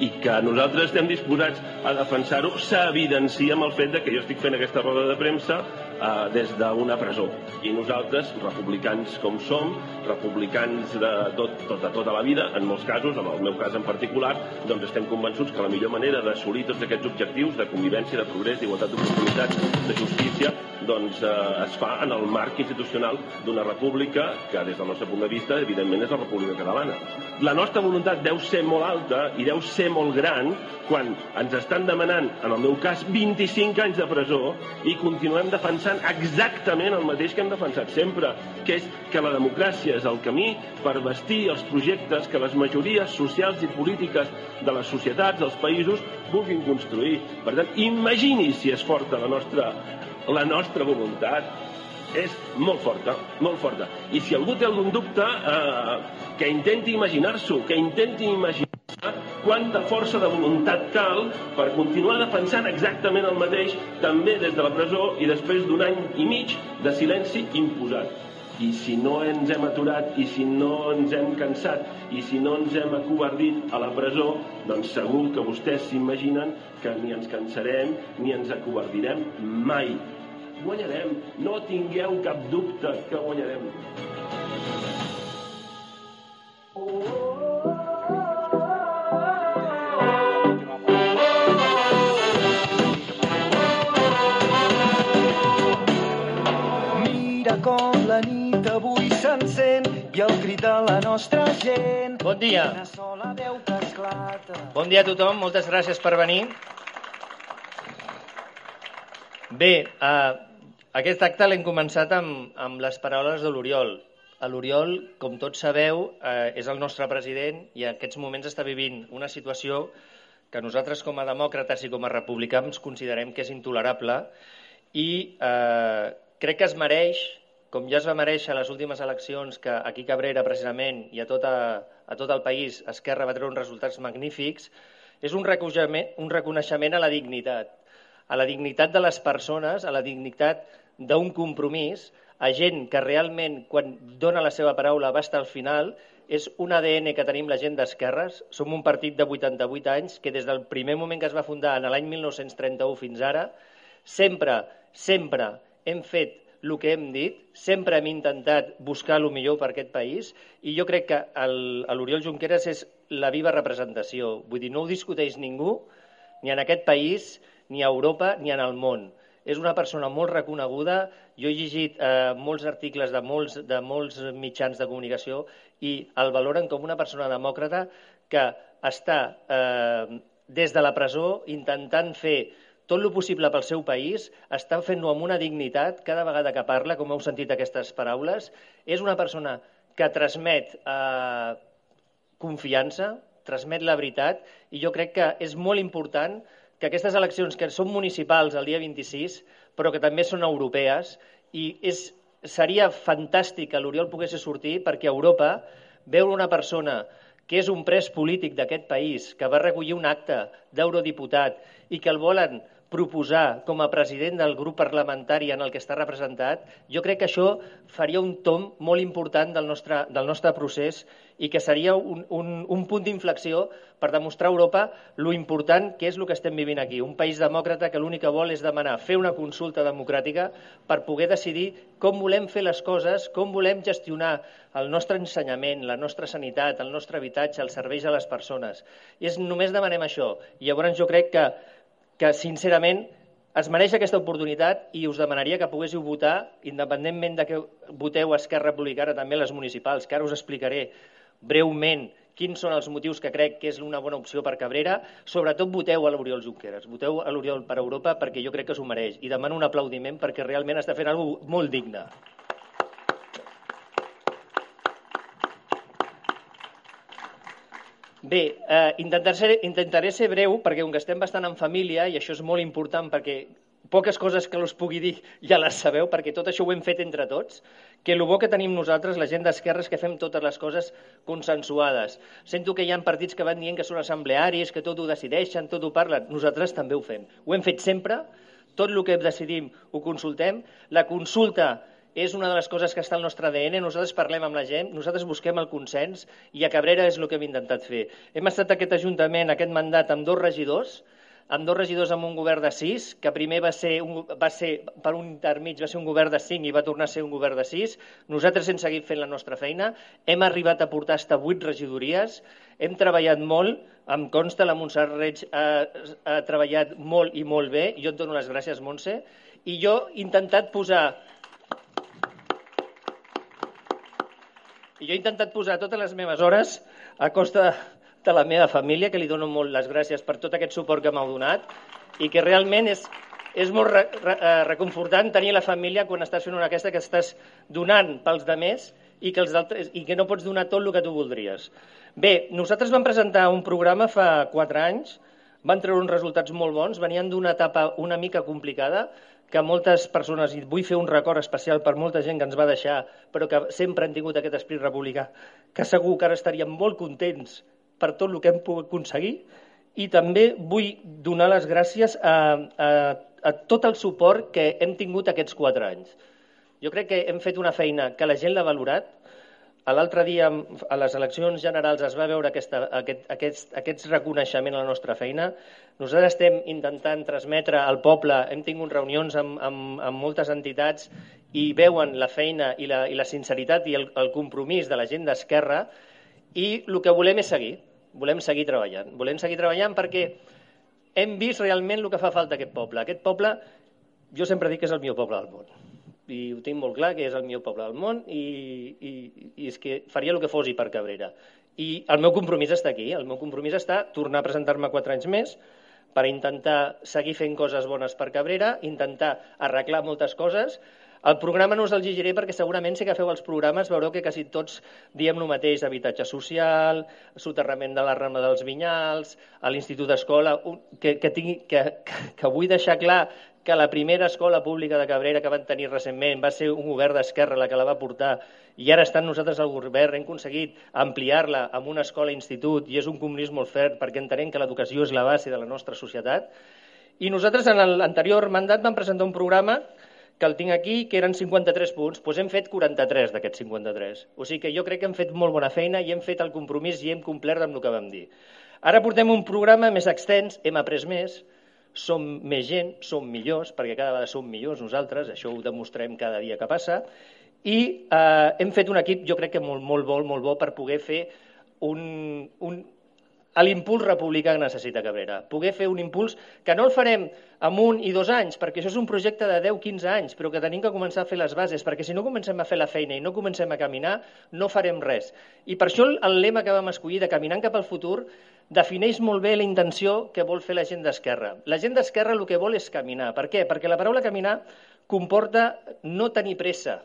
i que nosaltres estem disposats a defensar-ho s'evidencia amb el fet de que jo estic fent aquesta roda de premsa eh, des d'una presó. I nosaltres, republicans com som, republicans de, tot, tot, de tota la vida, en molts casos, en el meu cas en particular, doncs estem convençuts que la millor manera d'assolir tots aquests objectius de convivència, de progrés, d'igualtat d'oportunitats, de justícia, doncs eh, es fa en el marc institucional d'una república que, des del nostre punt de vista, evidentment és la República Catalana. La nostra voluntat deu ser molt alta i deu ser molt gran quan ens estan demanant, en el meu cas, 25 anys de presó i continuem defensant exactament el mateix que hem defensat sempre, que és que la democràcia és el camí per vestir els projectes que les majories socials i polítiques de les societats, dels països, vulguin construir. Per tant, imagini si és forta la nostra, la nostra voluntat és molt forta, molt forta. I si algú té algun dubte, eh, que intenti imaginar-s'ho, que intenti imaginar quanta força de voluntat cal per continuar defensant exactament el mateix també des de la presó i després d'un any i mig de silenci imposat. I si no ens hem aturat, i si no ens hem cansat, i si no ens hem acovardit a la presó, doncs segur que vostès s'imaginen que ni ens cansarem ni ens acovardirem mai. Guanyarem, no tingueu cap dubte que guanyarem. De la nostra gent. Bon dia. Una sola veu que esclata. Bon dia a tothom, moltes gràcies per venir. Bé, eh, aquest acte l'hem començat amb, amb les paraules de l'Oriol. L'Oriol, com tots sabeu, eh, és el nostre president i en aquests moments està vivint una situació que nosaltres com a demòcrates i com a republicans considerem que és intolerable i eh, crec que es mereix, com ja es va mereixer a les últimes eleccions, que aquí Cabrera precisament i a, tota, a tot el país Esquerra va treure uns resultats magnífics, és un reconeixement, un reconeixement a la dignitat, a la dignitat de les persones, a la dignitat d'un compromís, a gent que realment, quan dona la seva paraula, va estar al final, és un ADN que tenim la gent d'esquerres. Som un partit de 88 anys que des del primer moment que es va fundar en l'any 1931 fins ara, sempre, sempre hem fet el que hem dit, sempre hem intentat buscar el millor per aquest país i jo crec que l'Oriol Junqueras és la viva representació. Vull dir, no ho discuteix ningú, ni en aquest país, ni a Europa, ni en el món és una persona molt reconeguda. Jo he llegit eh, molts articles de molts, de molts mitjans de comunicació i el valoren com una persona demòcrata que està eh, des de la presó intentant fer tot el possible pel seu país, està fent-ho amb una dignitat cada vegada que parla, com heu sentit aquestes paraules. És una persona que transmet eh, confiança, transmet la veritat, i jo crec que és molt important que aquestes eleccions, que són municipals el dia 26, però que també són europees, i és, seria fantàstic que l'Oriol pogués sortir perquè a Europa veure una persona que és un pres polític d'aquest país, que va recollir un acte d'eurodiputat i que el volen proposar com a president del grup parlamentari en el que està representat, jo crec que això faria un tom molt important del nostre, del nostre procés i que seria un, un, un punt d'inflexió per demostrar a Europa lo important que és el que estem vivint aquí. Un país demòcrata que l'únic que vol és demanar fer una consulta democràtica per poder decidir com volem fer les coses, com volem gestionar el nostre ensenyament, la nostra sanitat, el nostre habitatge, els serveis a les persones. És, només demanem això. I llavors jo crec que que sincerament es mereix aquesta oportunitat i us demanaria que poguéssiu votar, independentment de que voteu Esquerra Republicana també les municipals, que ara us explicaré breument quins són els motius que crec que és una bona opció per Cabrera, sobretot voteu a l'Oriol Junqueras, voteu a l'Oriol per Europa perquè jo crec que s'ho mereix i demano un aplaudiment perquè realment està fent alguna molt digne. Bé, eh, intentaré, ser, intentaré ser breu perquè com que estem bastant en família i això és molt important perquè poques coses que us pugui dir ja les sabeu, perquè tot això ho hem fet entre tots, que el bo que tenim nosaltres, la gent d'esquerra, és que fem totes les coses consensuades. Sento que hi ha partits que van dient que són assemblearis, que tot ho decideixen, tot ho parlen. Nosaltres també ho fem. Ho hem fet sempre, tot el que decidim ho consultem. La consulta és una de les coses que està al nostre ADN, nosaltres parlem amb la gent, nosaltres busquem el consens i a Cabrera és el que hem intentat fer. Hem estat aquest Ajuntament, aquest mandat, amb dos regidors, amb dos regidors amb un govern de sis, que primer va ser, un, va ser per un intermig, va ser un govern de cinc i va tornar a ser un govern de sis. Nosaltres hem seguit fent la nostra feina, hem arribat a portar hasta vuit regidories, hem treballat molt, em consta, la Montserrat Reig ha, ha treballat molt i molt bé, jo et dono les gràcies, Montse, i jo he intentat posar I jo he intentat posar totes les meves hores a costa de la meva família, que li dono molt les gràcies per tot aquest suport que m'heu donat i que realment és, és molt re, re, eh, reconfortant tenir la família quan estàs fent una aquesta que estàs donant pels demés i que, els altres, i que no pots donar tot el que tu voldries. Bé, nosaltres vam presentar un programa fa quatre anys, van treure uns resultats molt bons, venien d'una etapa una mica complicada, que moltes persones, i vull fer un record especial per molta gent que ens va deixar, però que sempre han tingut aquest esprit republicà, que segur que ara estaríem molt contents per tot el que hem pogut aconseguir, i també vull donar les gràcies a, a, a tot el suport que hem tingut aquests quatre anys. Jo crec que hem fet una feina que la gent l'ha valorat, L'altre dia, a les eleccions generals, es va veure aquesta, aquest, aquest, aquest reconeixement a la nostra feina. Nosaltres estem intentant transmetre al poble, hem tingut reunions amb, amb, amb moltes entitats i veuen la feina i la, i la sinceritat i el, el compromís de la gent d'Esquerra i el que volem és seguir, volem seguir treballant. Volem seguir treballant perquè hem vist realment el que fa falta a aquest poble. Aquest poble, jo sempre dic que és el millor poble del món i ho tinc molt clar, que és el millor poble del món i, i, i és que faria el que fos per Cabrera. I el meu compromís està aquí, el meu compromís està tornar a presentar-me quatre anys més per intentar seguir fent coses bones per Cabrera, intentar arreglar moltes coses. El programa no us el llegiré perquè segurament si agafeu els programes veureu que quasi tots diem el mateix, habitatge social, soterrament de la rama dels vinyals, a l'institut d'escola, que, que, tingui, que, que vull deixar clar que la primera escola pública de Cabrera que van tenir recentment va ser un govern d'Esquerra la que la va portar i ara estan nosaltres al govern, hem aconseguit ampliar-la amb una escola-institut i és un compromís molt fert perquè entenem que l'educació és la base de la nostra societat. I nosaltres en l'anterior mandat vam presentar un programa que el tinc aquí, que eren 53 punts, doncs hem fet 43 d'aquests 53. O sigui que jo crec que hem fet molt bona feina i hem fet el compromís i hem complert amb el que vam dir. Ara portem un programa més extens, hem après més, som més gent, som millors, perquè cada vegada som millors nosaltres, això ho demostrem cada dia que passa, i eh, hem fet un equip, jo crec que molt, molt bo, molt bo per poder fer un, un, l'impuls republicà que necessita Cabrera. Poder fer un impuls que no el farem en un i dos anys, perquè això és un projecte de 10-15 anys, però que tenim que començar a fer les bases, perquè si no comencem a fer la feina i no comencem a caminar, no farem res. I per això el lema que vam escollir de Caminant cap al futur defineix molt bé la intenció que vol fer la gent d'Esquerra. La gent d'Esquerra el que vol és caminar. Per què? Perquè la paraula caminar comporta no tenir pressa.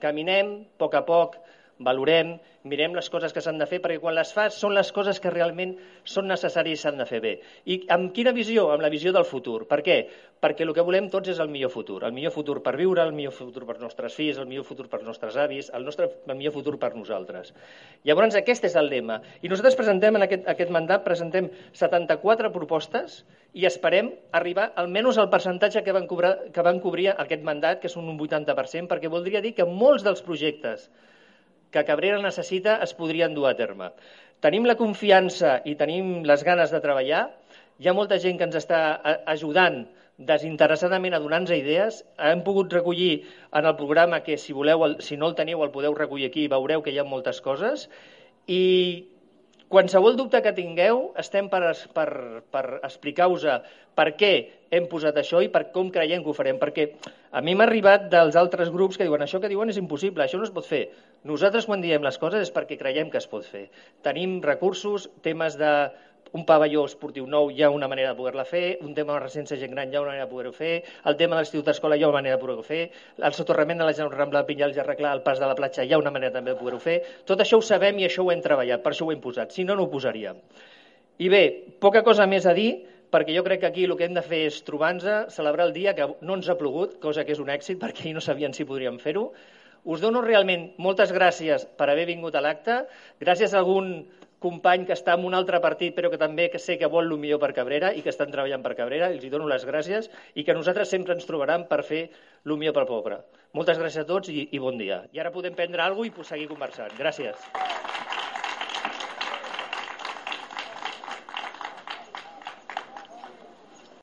Caminem a poc a poc, valorem, mirem les coses que s'han de fer, perquè quan les fas són les coses que realment són necessàries i s'han de fer bé. I amb quina visió? Amb la visió del futur. Per què? Perquè el que volem tots és el millor futur. El millor futur per viure, el millor futur per nostres fills, el millor futur per nostres avis, el, nostre, el millor futur per nosaltres. Llavors, aquest és el lema. I nosaltres presentem en aquest, aquest mandat presentem 74 propostes i esperem arribar almenys al percentatge que van, cobrar, que van cobrir aquest mandat, que és un 80%, perquè voldria dir que molts dels projectes que Cabrera necessita es podrien dur a terme. Tenim la confiança i tenim les ganes de treballar. Hi ha molta gent que ens està ajudant desinteressadament a donar-nos idees. Hem pogut recollir en el programa que, si voleu, si no el teniu, el podeu recollir aquí i veureu que hi ha moltes coses. I Qualsevol dubte que tingueu, estem per, per, per explicar-vos per què hem posat això i per com creiem que ho farem. Perquè a mi m'ha arribat dels altres grups que diuen això que diuen és impossible, això no es pot fer. Nosaltres quan diem les coses és perquè creiem que es pot fer. Tenim recursos, temes de un pavelló esportiu nou hi ha una manera de poder-la fer, un tema de residència gent gran hi ha una manera de poder-ho fer, el tema de l'institut d'escola hi ha una manera de poder-ho fer, el soterrament de la gent Rambla de Pinyals i arreglar el pas de la platja hi ha una manera també de poder-ho fer. Tot això ho sabem i això ho hem treballat, per això ho hem posat, si no, no ho posaríem. I bé, poca cosa més a dir, perquè jo crec que aquí el que hem de fer és trobar-nos, celebrar el dia que no ens ha plogut, cosa que és un èxit perquè ahir no sabien si podríem fer-ho. Us dono realment moltes gràcies per haver vingut a l'acte, gràcies a algun company que està en un altre partit però que també que sé que vol el millor per Cabrera i que estan treballant per Cabrera, els hi dono les gràcies i que nosaltres sempre ens trobaran per fer el millor pel poble. Moltes gràcies a tots i, i bon dia. I ara podem prendre alguna cosa i seguir conversant. Gràcies.